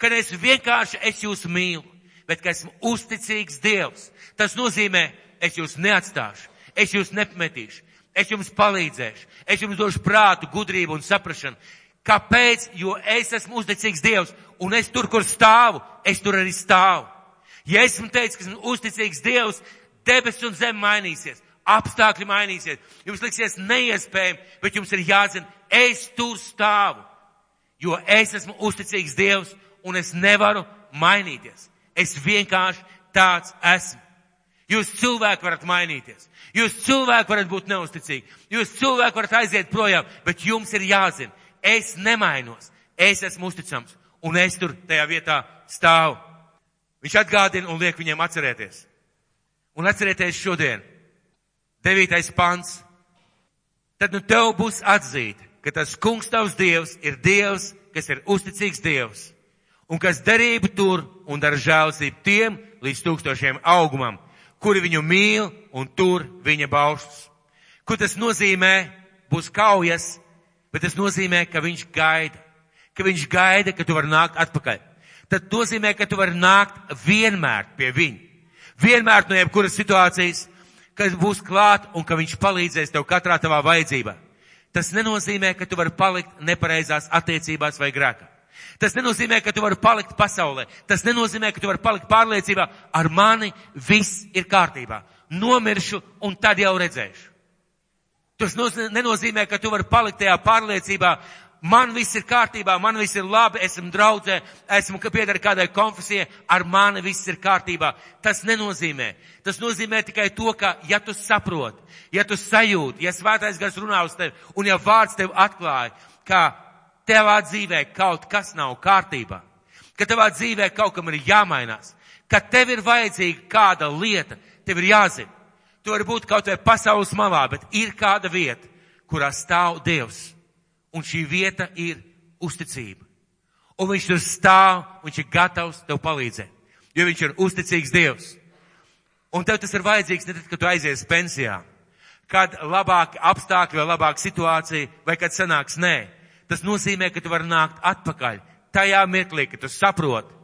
[SPEAKER 2] Kad es vienkārši es jūs mīlu, bet ka esmu uzticīgs Dievs. Tas nozīmē, es jūs neatstāšu, es jūs nepametīšu, es jums palīdzēšu, es jums došu prātu, gudrību un saprašanu. Kāpēc? Jo es esmu uzticīgs Dievs, un es tur, kur stāvu, es tur arī stāvu. Ja esmu teicis, ka esmu uzticīgs Dievs, debesis un zeme mainīsies, apstākļi mainīsies, jums liksies neiespējami, bet jums ir jāzina, es tur stāvu, jo es esmu uzticīgs Dievs, un es nevaru mainīties. Es vienkārši tāds esmu. Jūs cilvēki varat mainīties. Jūs cilvēki varat būt neusticīgi. Jūs cilvēki varat aiziet projām, bet jums ir jāzina, es nemainos. Es esmu uzticams un es tur tajā vietā stāvu. Viņš atgādina un liek viņiem atcerēties. Un atcerieties šodien, devītais pants. Tad nu tev būs atzīt, ka tas kungs tavs dievs ir dievs, kas ir uzticīgs dievs un kas darību tur un dara žēlstību tiem līdz tūkstošiem augumam, kuri viņu mīl un tur viņa baušus. Ko tas nozīmē? Būs kaujas, bet tas nozīmē, ka viņš gaida, ka viņš gaida, ka tu vari nākt atpakaļ. Tad nozīmē, ka tu vari nākt vienmēr pie viņa. Vienmēr no jebkuras situācijas, kad būs klāt un ka viņš palīdzēs tev katrā tavā vajadzībā. Tas nenozīmē, ka tu vari palikt nepareizās attiecībās vai grēkā. Tas nenozīmē, ka tu vari palikt pasaulē. Tas nenozīmē, ka tu vari palikt pārliecībā, ar mani viss ir kārtībā. Nomiršu un tad jau redzēšu. Tas nenozīmē, ka tu vari palikt tajā pārliecībā, man viss ir kārtībā, man viss ir labi, esmu draudzē, esmu piedara kādai konfesijai, ar mani viss ir kārtībā. Tas nenozīmē. Tas nozīmē tikai to, ka ja tu saproti, ja tu sajūti, ja svētais gars runā uz tevi un ja vārds tev atklāja, ka tevā dzīvē kaut kas nav kārtībā, ka tevā dzīvē kaut kam ir jāmainās, ka tev ir vajadzīga kāda lieta, tev ir jāzina. Tu vari būt kaut vai pasaules malā, bet ir kāda vieta, kurā stāv Dievs Un šī vieta ir uzticība. Un viņš tur stāv, viņš ir gatavs tev palīdzēt. Jo viņš ir uzticīgs Dievs. Un tev tas ir vajadzīgs ne tad, kad tu aizies pensijā, kad labāk apstākļi vai labāka situācija, vai kad sanāks nē. Tas nozīmē, ka tu vari nākt atpakaļ tajā mirklī, ka tu saproti,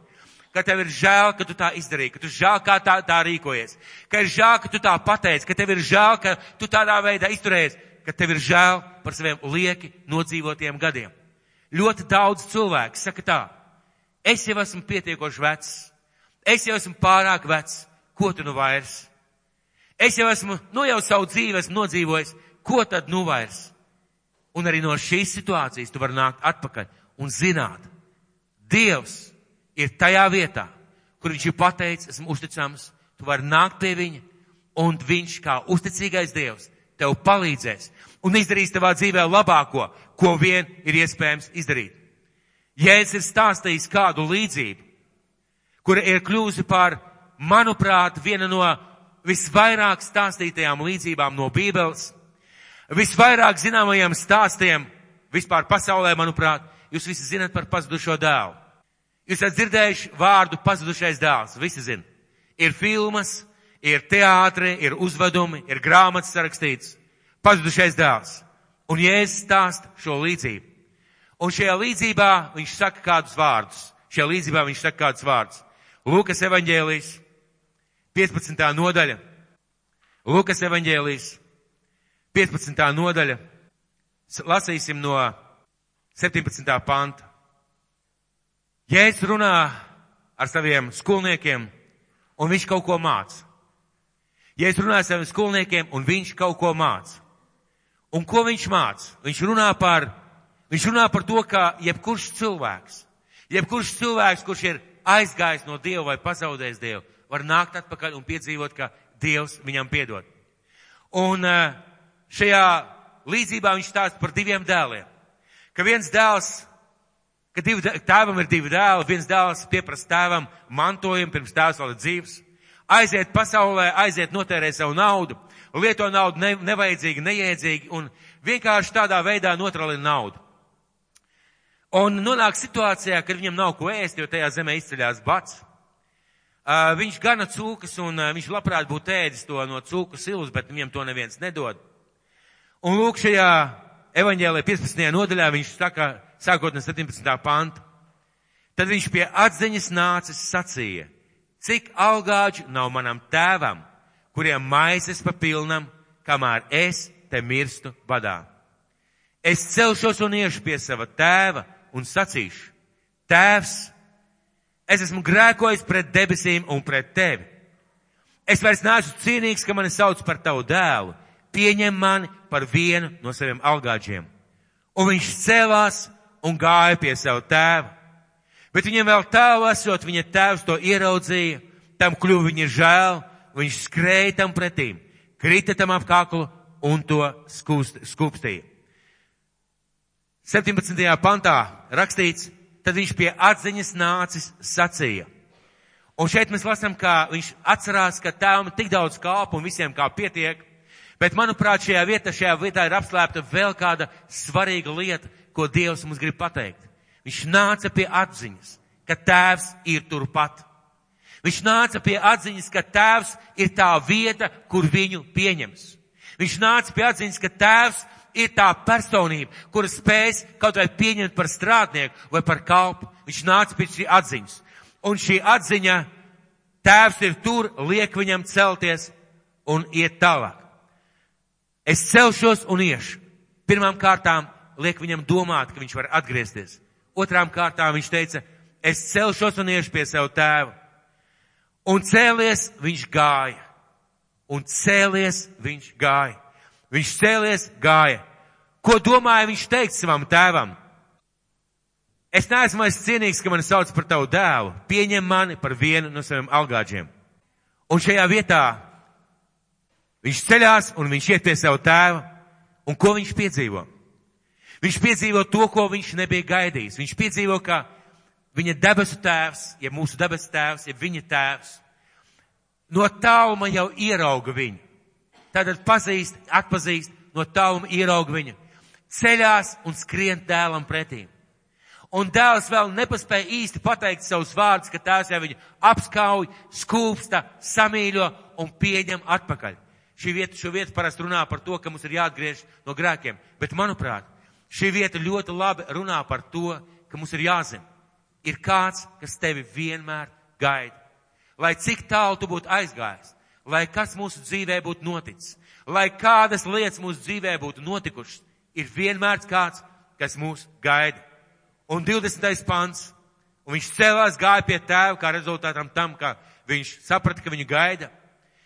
[SPEAKER 2] ka tev ir žēl, ka tu tā izdarīji, ka tu žēl, kā tā, tā rīkojies, ka ir žēl, ka tu tā pateici, ka tev ir žēl, ka tu tādā veidā izturējies, ka tev ir žēl par saviem lieki nodzīvotiem gadiem. Ļoti daudz cilvēku saka tā, es jau esmu pietiekoši vecs, es jau esmu pārāk vecs, ko tu nu vairs? Es jau esmu, nu jau savu dzīvi esmu nodzīvojis, ko tad nu vairs? Un arī no šīs situācijas tu vari nākt atpakaļ un zināt, Dievs ir tajā vietā, kur viņš ir pateicis, esmu uzticams, tu vari nākt pie viņa, un viņš kā uzticīgais Dievs tev palīdzēs un izdarīs tavā dzīvē labāko, ko vien ir iespējams izdarīt. Jēzus ir stāstījis kādu līdzību, kura ir kļūsi par, manuprāt, viena no visvairāk stāstītajām līdzībām no Bībeles, visvairāk zināmajiem stāstiem vispār pasaulē, manuprāt, jūs visi zinat par pazudušo dēlu. Jūs esat dzirdējuši vārdu pazudušais dēls, visi zina. Ir filmas, ir teātri, ir uzvedumi, ir grāmatas sarakstīts pazudušais dēls. Un Jēzus stāst šo līdzību. Un šajā līdzībā viņš saka kādus vārdus. Šajā līdzībā viņš saka kādus vārdus. Lūkas evaņģēlijas, 15. nodaļa. Lūkas evaņģēlijas, 15. nodaļa. Lasīsim no 17. panta. Jēzus runā ar saviem skolniekiem, un viņš kaut ko māca. Jēzus runā ar saviem skolniekiem, un viņš kaut ko māca. Un ko viņš māca? Viņš runā par, viņš runā par to, ka jebkurš cilvēks, jebkurš cilvēks, kurš ir aizgājis no Dieva vai pazaudējis Dievu, var nākt atpakaļ un piedzīvot, ka Dievs viņam piedod. Un eh, šajā līdzībā viņš stāsta par diviem dēliem. Ka viens dēls, ka divi, tēvam ir divi dēli, viens dēls pieprasa tēvam mantojumu pirms tēvs vēl ir dzīves, aiziet pasaulē, aiziet notērēt savu naudu, lieto naudu ne, nevajadzīgi, neiedzīgi un vienkārši tādā veidā notralina naudu. Un nonāk situācijā, kad viņam nav ko ēst, jo tajā zemē izceļās bats. Uh, viņš gana cūkas un uh, viņš labprāt būtu ēdis to no cūku silas, bet viņam to neviens nedod. Un lūk, šajā evaņģēlē 15. nodaļā viņš saka, sākot no 17. panta. Tad viņš pie atziņas nācis sacīja, cik algāģu nav manam tēvam, kuriem maises pa pilnam, kamēr es te mirstu badā. Es celšos un iešu pie sava tēva un sacīšu, tēvs, es esmu grēkojis pret debesīm un pret tevi. Es vairs neesmu cienīgs, ka mani sauc par tavu dēlu. Pieņem mani par vienu no saviem algāģiem. Un viņš cēlās un gāja pie sava tēva. Bet viņam vēl tālu esot, viņa tēvs to ieraudzīja, tam kļuva viņa žēl, viņš skrēja tam pretīm, krita tam ap kaklu un to skūst, skūpstīja. 17. pantā rakstīts, tad viņš pie atziņas nācis sacīja. Un šeit mēs lasām, kā viņš atcerās, ka tēvam tik daudz kāpu un visiem kā pietiek, bet manuprāt šajā vietā, šajā vietā ir apslēpta vēl kāda svarīga lieta, ko Dievs mums grib pateikt. Viņš nāca pie atziņas, ka tēvs ir turpat. Viņš nāca pie atziņas, ka tēvs ir tā vieta, kur viņu pieņems. Viņš nāca pie atziņas, ka tēvs ir tā personība, kura spēs kaut vai pieņemt par strādnieku vai par kalpu. Viņš nāca pie šī atziņas. Un šī atziņa, tēvs ir tur, liek viņam celties un iet tālāk. Es celšos un iešu. Pirmām kārtām liek viņam domāt, ka viņš var atgriezties. Otrām kārtām viņš teica, es celšos un iešu pie savu tēvu. Un cēlies viņš gāja. Un cēlies viņš gāja. Viņš cēlies, gāja. Ko domāja viņš teikt savam tēvam? Es neesmu vairs cienīgs, ka mani sauc par tavu dēlu. Pieņem mani par vienu no saviem algāģiem. Un šajā vietā viņš ceļās un viņš iet pie savu tēvu. Un ko viņš piedzīvo? Viņš piedzīvo to, ko viņš nebija gaidījis. Viņš piedzīvo, ka viņa debesu tēvs, ja mūsu debesu tēvs, ja viņa tēvs, no tāluma jau ierauga viņu. Tātad pazīst, atpazīst, no tāluma ierauga viņu. Ceļās un skrien dēlam pretīm. Un dēls vēl nepaspēja īsti pateikt savus vārdus, ka tēvs jau viņu apskauj, skūpsta, samīļo un pieņem atpakaļ. Šī vieta, šo vietu parasti runā par to, ka mums ir jāatgriež no grēkiem. Bet, manuprāt, šī vieta ļoti labi runā par to, ka mums ir jāzina. Ir kāds, kas tevi vienmēr gaida. Lai cik tālu tu būtu aizgājis, lai kas mūsu dzīvē būtu noticis, lai kādas lietas mūsu dzīvē būtu notikušas, ir vienmēr kāds, kas mūs gaida. Un 20. pants, un viņš cēlās gāja pie tēva, kā rezultātam tam, ka viņš saprata, ka viņu gaida,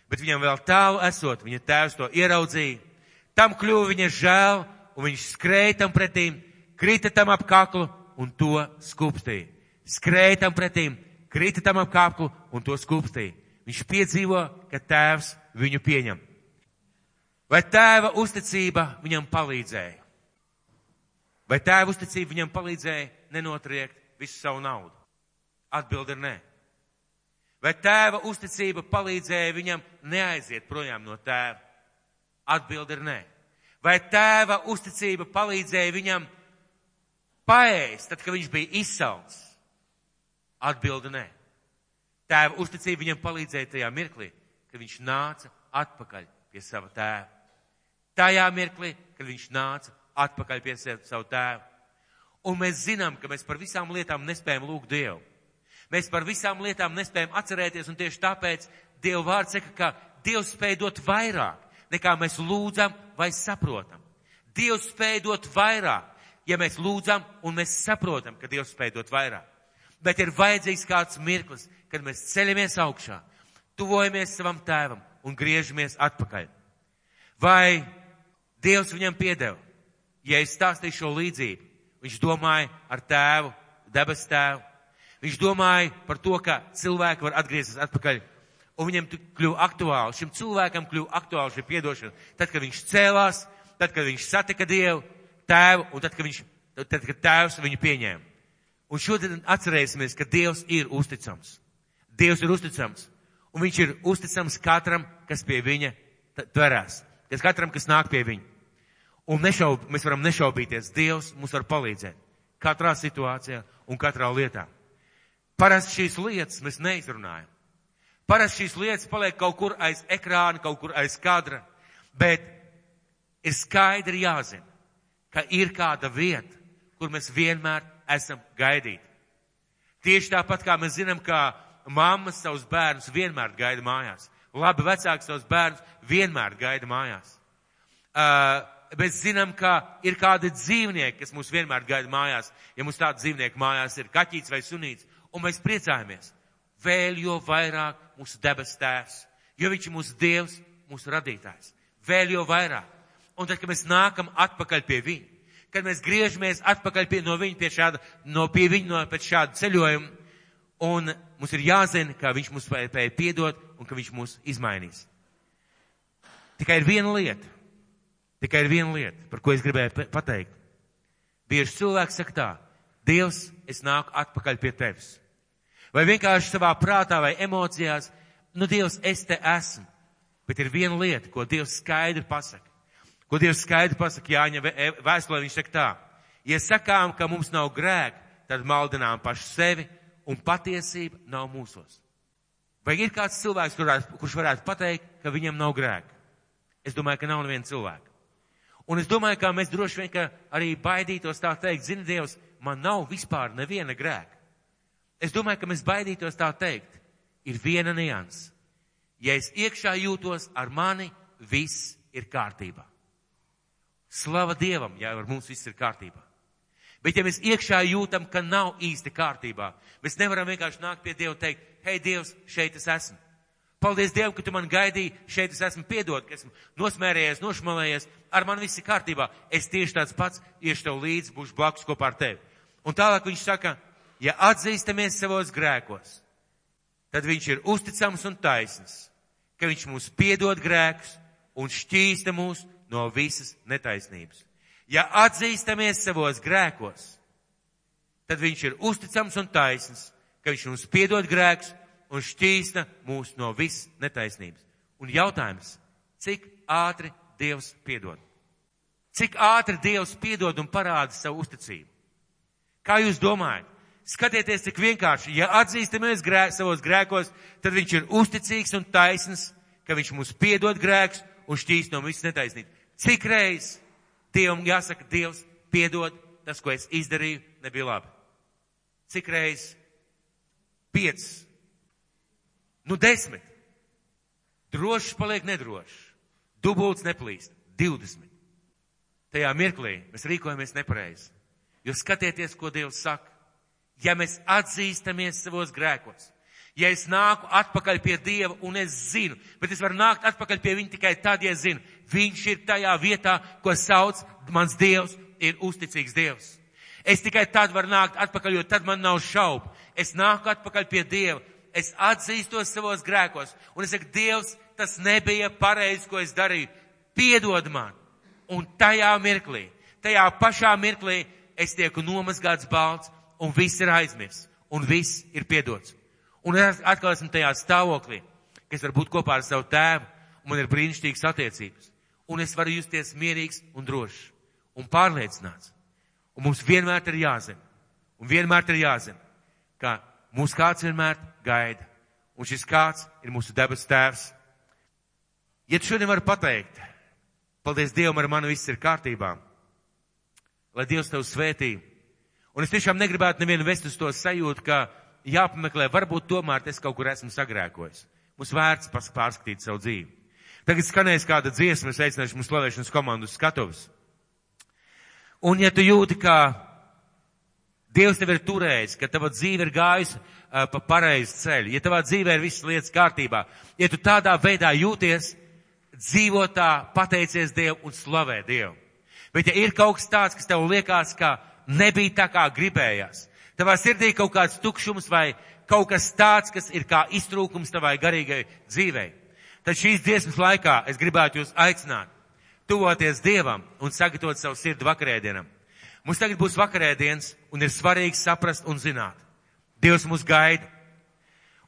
[SPEAKER 2] bet viņam vēl tālu esot, viņa tēvs to ieraudzīja. Tam kļuva viņa žēl, un viņš skrēja tam pretīm, krita tam ap kaklu un to skūpstīja. Skrēja tam pretīm, krita tam ap kaklu un to skūpstīja. Viņš piedzīvo, ka tēvs viņu pieņem. Vai tēva uzticība viņam palīdzēja? Vai tēva uzticība viņam palīdzēja nenotriekt visu savu naudu? Atbilde ir nē. Vai tēva uzticība palīdzēja viņam neaiziet projām no tēva? Atbilde ir nē. Vai tēva uzticība palīdzēja viņam paēst, tad, kad viņš bija izsalts? Atbilde nē. Tēva uzticība viņam palīdzēja tajā mirklī, kad viņš nāca atpakaļ pie sava tēva. Tajā mirklī, kad viņš nāca atpakaļ pie savu tēvu. Un mēs zinām, ka mēs par visām lietām nespējam lūgt Dievu. Mēs par visām lietām nespējam atcerēties, un tieši tāpēc Dieva vārds saka, ka Dievs spēj dot vairāk, nekā mēs lūdzam vai saprotam. Dievs spēj dot vairāk, ja mēs lūdzam un mēs saprotam, ka Dievs spēj dot vairāk. Bet ir vajadzīgs kāds mirklis, kad mēs ceļamies augšā, tuvojamies savam tēvam un griežamies atpakaļ. Vai Dievs viņam piedeva? Ja es stāstīju šo līdzību, viņš domāja ar tēvu, debes tēvu. Viņš domāja par to, ka cilvēki var atgriezties atpakaļ. Un viņam kļuva aktuāli, šim cilvēkam kļuva aktuāli šī piedošana. Tad, kad viņš cēlās, tad, kad viņš satika Dievu, tēvu, un tad, kad, viņš, tad, kad tēvs viņu pieņēma. Un šodien atcerēsimies, ka Dievs ir uzticams. Dievs ir uzticams. Un viņš ir uzticams katram, kas pie viņa tverās. Kas katram, kas nāk pie viņa. Un nešaub, mēs varam nešaubīties. Dievs mums var palīdzēt. Katrā situācijā un katrā lietā. Parasti šīs lietas mēs neizrunājam. Parasti šīs lietas paliek kaut kur aiz ekrāna, kaut kur aiz kadra, bet ir skaidri jāzina, ka ir kāda vieta, kur mēs vienmēr esam gaidīti. Tieši tāpat kā mēs zinām, ka mammas savus bērnus vienmēr gaida mājās. Labi vecāki savus bērnus vienmēr gaida mājās. Uh, mēs zinām, ka ir kādi dzīvnieki, kas mūs vienmēr gaida mājās. Ja mums tādi dzīvnieki mājās ir kaķīts vai sunīts, un mēs priecājamies, vēl jo vairāk mūsu debes tēvs, jo viņš ir mūsu dievs, mūsu radītājs. Vēl jo vairāk. Un tad, kad mēs nākam atpakaļ pie viņa, kad mēs griežamies atpakaļ pie, no viņa pie šāda, no pie viņa no pēc šāda ceļojuma, un mums ir jāzina, ka viņš mums spēja piedot un ka viņš mūs izmainīs. Tikai ir viena lieta, tikai ir viena lieta, par ko es gribēju pateikt. Bieži cilvēks saka tā, Dievs, es nāku atpakaļ pie tevis. Vai vienkārši savā prātā vai emocijās, nu Dievs, es te esmu. Bet ir viena lieta, ko Dievs skaidri pasaka. Ko Dievs skaidri pasaka Jāņa vēstulē, viņš saka tā. Ja sakām, ka mums nav grēka, tad maldinām paši sevi un patiesība nav mūsos. Vai ir kāds cilvēks, kurš varētu pateikt, ka viņam nav grēka? Es domāju, ka nav neviena cilvēka. Un es domāju, ka mēs droši vien arī baidītos tā teikt, zini, Dievs, man nav vispār neviena grēka. Es domāju, ka mēs baidītos tā teikt. Ir viena nianses. Ja es iekšā jūtos ar mani, viss ir kārtībā. Slava Dievam, ja ar mums viss ir kārtībā. Bet ja mēs iekšā jūtam, ka nav īsti kārtībā, mēs nevaram vienkārši nākt pie Dieva un teikt, hei Dievs, šeit es esmu. Paldies Dievam, ka tu man gaidīji, šeit es esmu piedod, ka esmu nosmērējies, nošmalējies, ar mani viss ir kārtībā. Es tieši tāds pats iešu tev līdzi, būšu blakus kopā ar tevi. Un tālāk viņš saka, ja atzīstamies savos grēkos, tad viņš ir uzticams un taisns, ka viņš mūs piedod grēkus un šķīsta mūs no visas netaisnības. Ja atzīstamies savos grēkos, tad viņš ir uzticams un taisns, ka viņš mums piedod grēkus un šķīsta mūs no visas netaisnības. Un jautājums, cik ātri Dievs piedod? Cik ātri Dievs piedod un parāda savu uzticību? Kā jūs domājat? Skatieties, cik vienkārši, ja atzīstamies grēk, savos grēkos, tad viņš ir uzticīgs un taisns, ka viņš mums piedod grēkus un šķīst no visas netaisnības. Cik reiz Dievam jāsaka, Dievs, piedod, tas, ko es izdarīju, nebija labi. Cik reiz? Piecas. Nu, desmit. Drošs paliek nedrošs. Dubults neplīst. Divdesmit. Tajā mirklī mēs rīkojamies nepareizi. Jo skatieties, ko Dievs saka. Ja mēs atzīstamies savos grēkos, Ja es nāku atpakaļ pie Dieva un es zinu, bet es varu nākt atpakaļ pie Viņa tikai tad, ja zinu, Viņš ir tajā vietā, ko sauc mans Dievs, ir uzticīgs Dievs. Es tikai tad varu nākt atpakaļ, jo tad man nav šaubu. Es nāku atpakaļ pie Dieva, es atzīstos savos grēkos un es saku, Dievs, tas nebija pareizi, ko es darīju. Piedod man. Un tajā mirklī, tajā pašā mirklī es tieku nomazgāts balts un viss ir aizmirsts un viss ir piedots. Un atkal esmu tajā stāvoklī, ka es varu būt kopā ar savu tēvu, un man ir brīnišķīgas attiecības. Un es varu justies mierīgs un drošs un pārliecināts. Un mums vienmēr ir jāzina, un vienmēr ir jāzina, ka mūs kāds vienmēr gaida. Un šis kāds ir mūsu debes tēvs. Ja tu šodien vari pateikt, paldies Dievam, ar mani viss ir kārtībā, lai Dievs tev svētī. Un es tiešām negribētu nevienu vest uz to sajūtu, ka jāpameklē, varbūt tomēr es kaut kur esmu sagrēkojis. Mums vērts pārskatīt savu dzīvi. Tagad skanēs kāda dziesma, es aicināšu mums slavēšanas komandu skatuves. Un ja tu jūti, ka Dievs tev ir turējis, ka tava dzīve ir gājusi uh, pa pareizu ceļu, ja tavā dzīvē ir visas lietas kārtībā, ja tu tādā veidā jūties, dzīvo tā, pateicies Dievu un slavē Dievu. Bet ja ir kaut kas tāds, kas tev liekas, ka nebija tā kā gribējās, tavā sirdī kaut kāds tukšums vai kaut kas tāds, kas ir kā iztrūkums tavai garīgai dzīvei. Tad šīs dziesmas laikā es gribētu jūs aicināt, tuvoties Dievam un sagatavot savu sirdi vakarēdienam. Mums tagad būs vakarēdienas un ir svarīgi saprast un zināt. Dievs mūs gaida.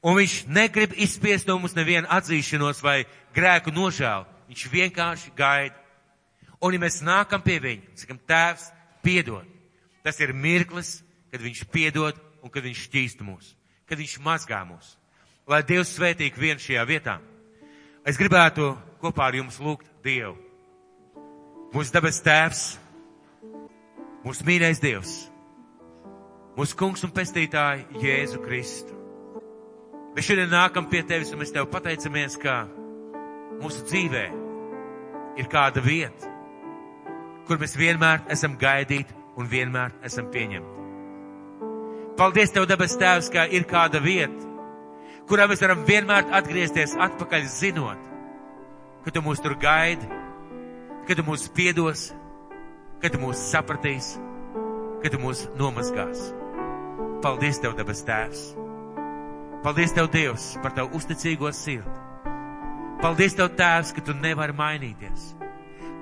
[SPEAKER 2] Un viņš negrib izspiest no mums nevienu atzīšanos vai grēku nožēlu. Viņš vienkārši gaida. Un ja mēs nākam pie viņa, sakam, tēvs, piedod. Tas ir mirklis, kad viņš piedod un kad viņš šķīst mūs, kad viņš mazgā mūs. lai Dievs svētītu vienu šajā vietā. Es gribētu kopā ar jums lūgt Dievu. Mūsu debes tēvs, mūsu mīļais Dievs, mūsu kungs un pestītāji Jēzu Kristu. Mēs šodien nākam pie tevis un mēs tev pateicamies, ka mūsu dzīvē ir kāda vieta, kur mēs vienmēr esam gaidīti un vienmēr esam pieņemti. Paldies Tev, debes Tēvs, ka ir kāda vieta, kurā mēs varam vienmēr atgriezties atpakaļ zinot, ka Tu mūs tur gaidi, ka Tu mūs piedos, ka Tu mūs sapratīs, ka Tu mūs nomazgās. Paldies Tev, debes Tēvs! Paldies Tev, Dievs, par Tavu uzticīgo sirdi! Paldies Tev, Tēvs, ka Tu nevari mainīties!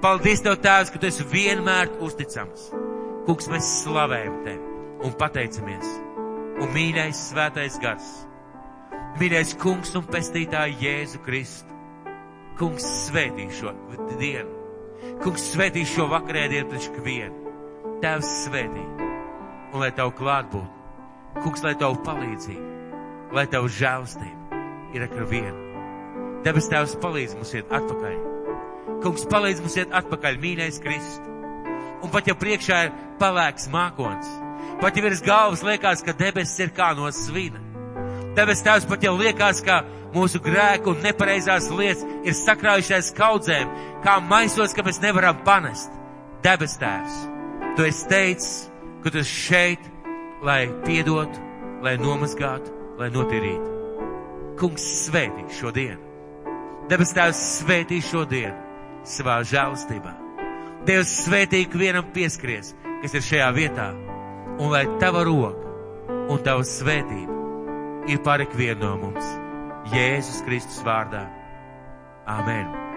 [SPEAKER 2] Paldies Tev, Tēvs, ka Tu esi vienmēr uzticams! Kungs, mēs slavējam Tevi! un pateicamies. Un mīļais svētais gars, mīļais kungs un pestītāja Jēzu Kristu. Kungs svētī šo dienu. Kungs svētī šo vakarēdienu priekš kvienu. Tēvs svētī. Un lai tavu klāt būtu. Kungs, lai tavu palīdzību, lai tavu žēlstību ir ar vienu. Debes Tēvs palīdz mums iet atpakaļ. Kungs palīdz mums iet atpakaļ, mīļais Kristu. Un pat ja priekšā ir palēks mākons, Pat ja virs galvas liekas, ka debesis ir kā no svina. Debes tēvs pat jau liekas, ka mūsu grēku un nepareizās lietas ir sakrājušās kaudzēm, kā maisos, ka mēs nevaram panest. Debes tēvs, tu esi teicis, ka tu esi šeit, lai piedotu, lai nomazgātu, lai notīrītu. Kungs svētī šo dienu. Debes tēvs svētī šo dienu savā žēlstībā. Dievs svētī vienam pieskries, kas ir šajā vietā un lai tava roka un tava svētība ir par ikvienu no mums. Jēzus Kristus vārdā. Amen.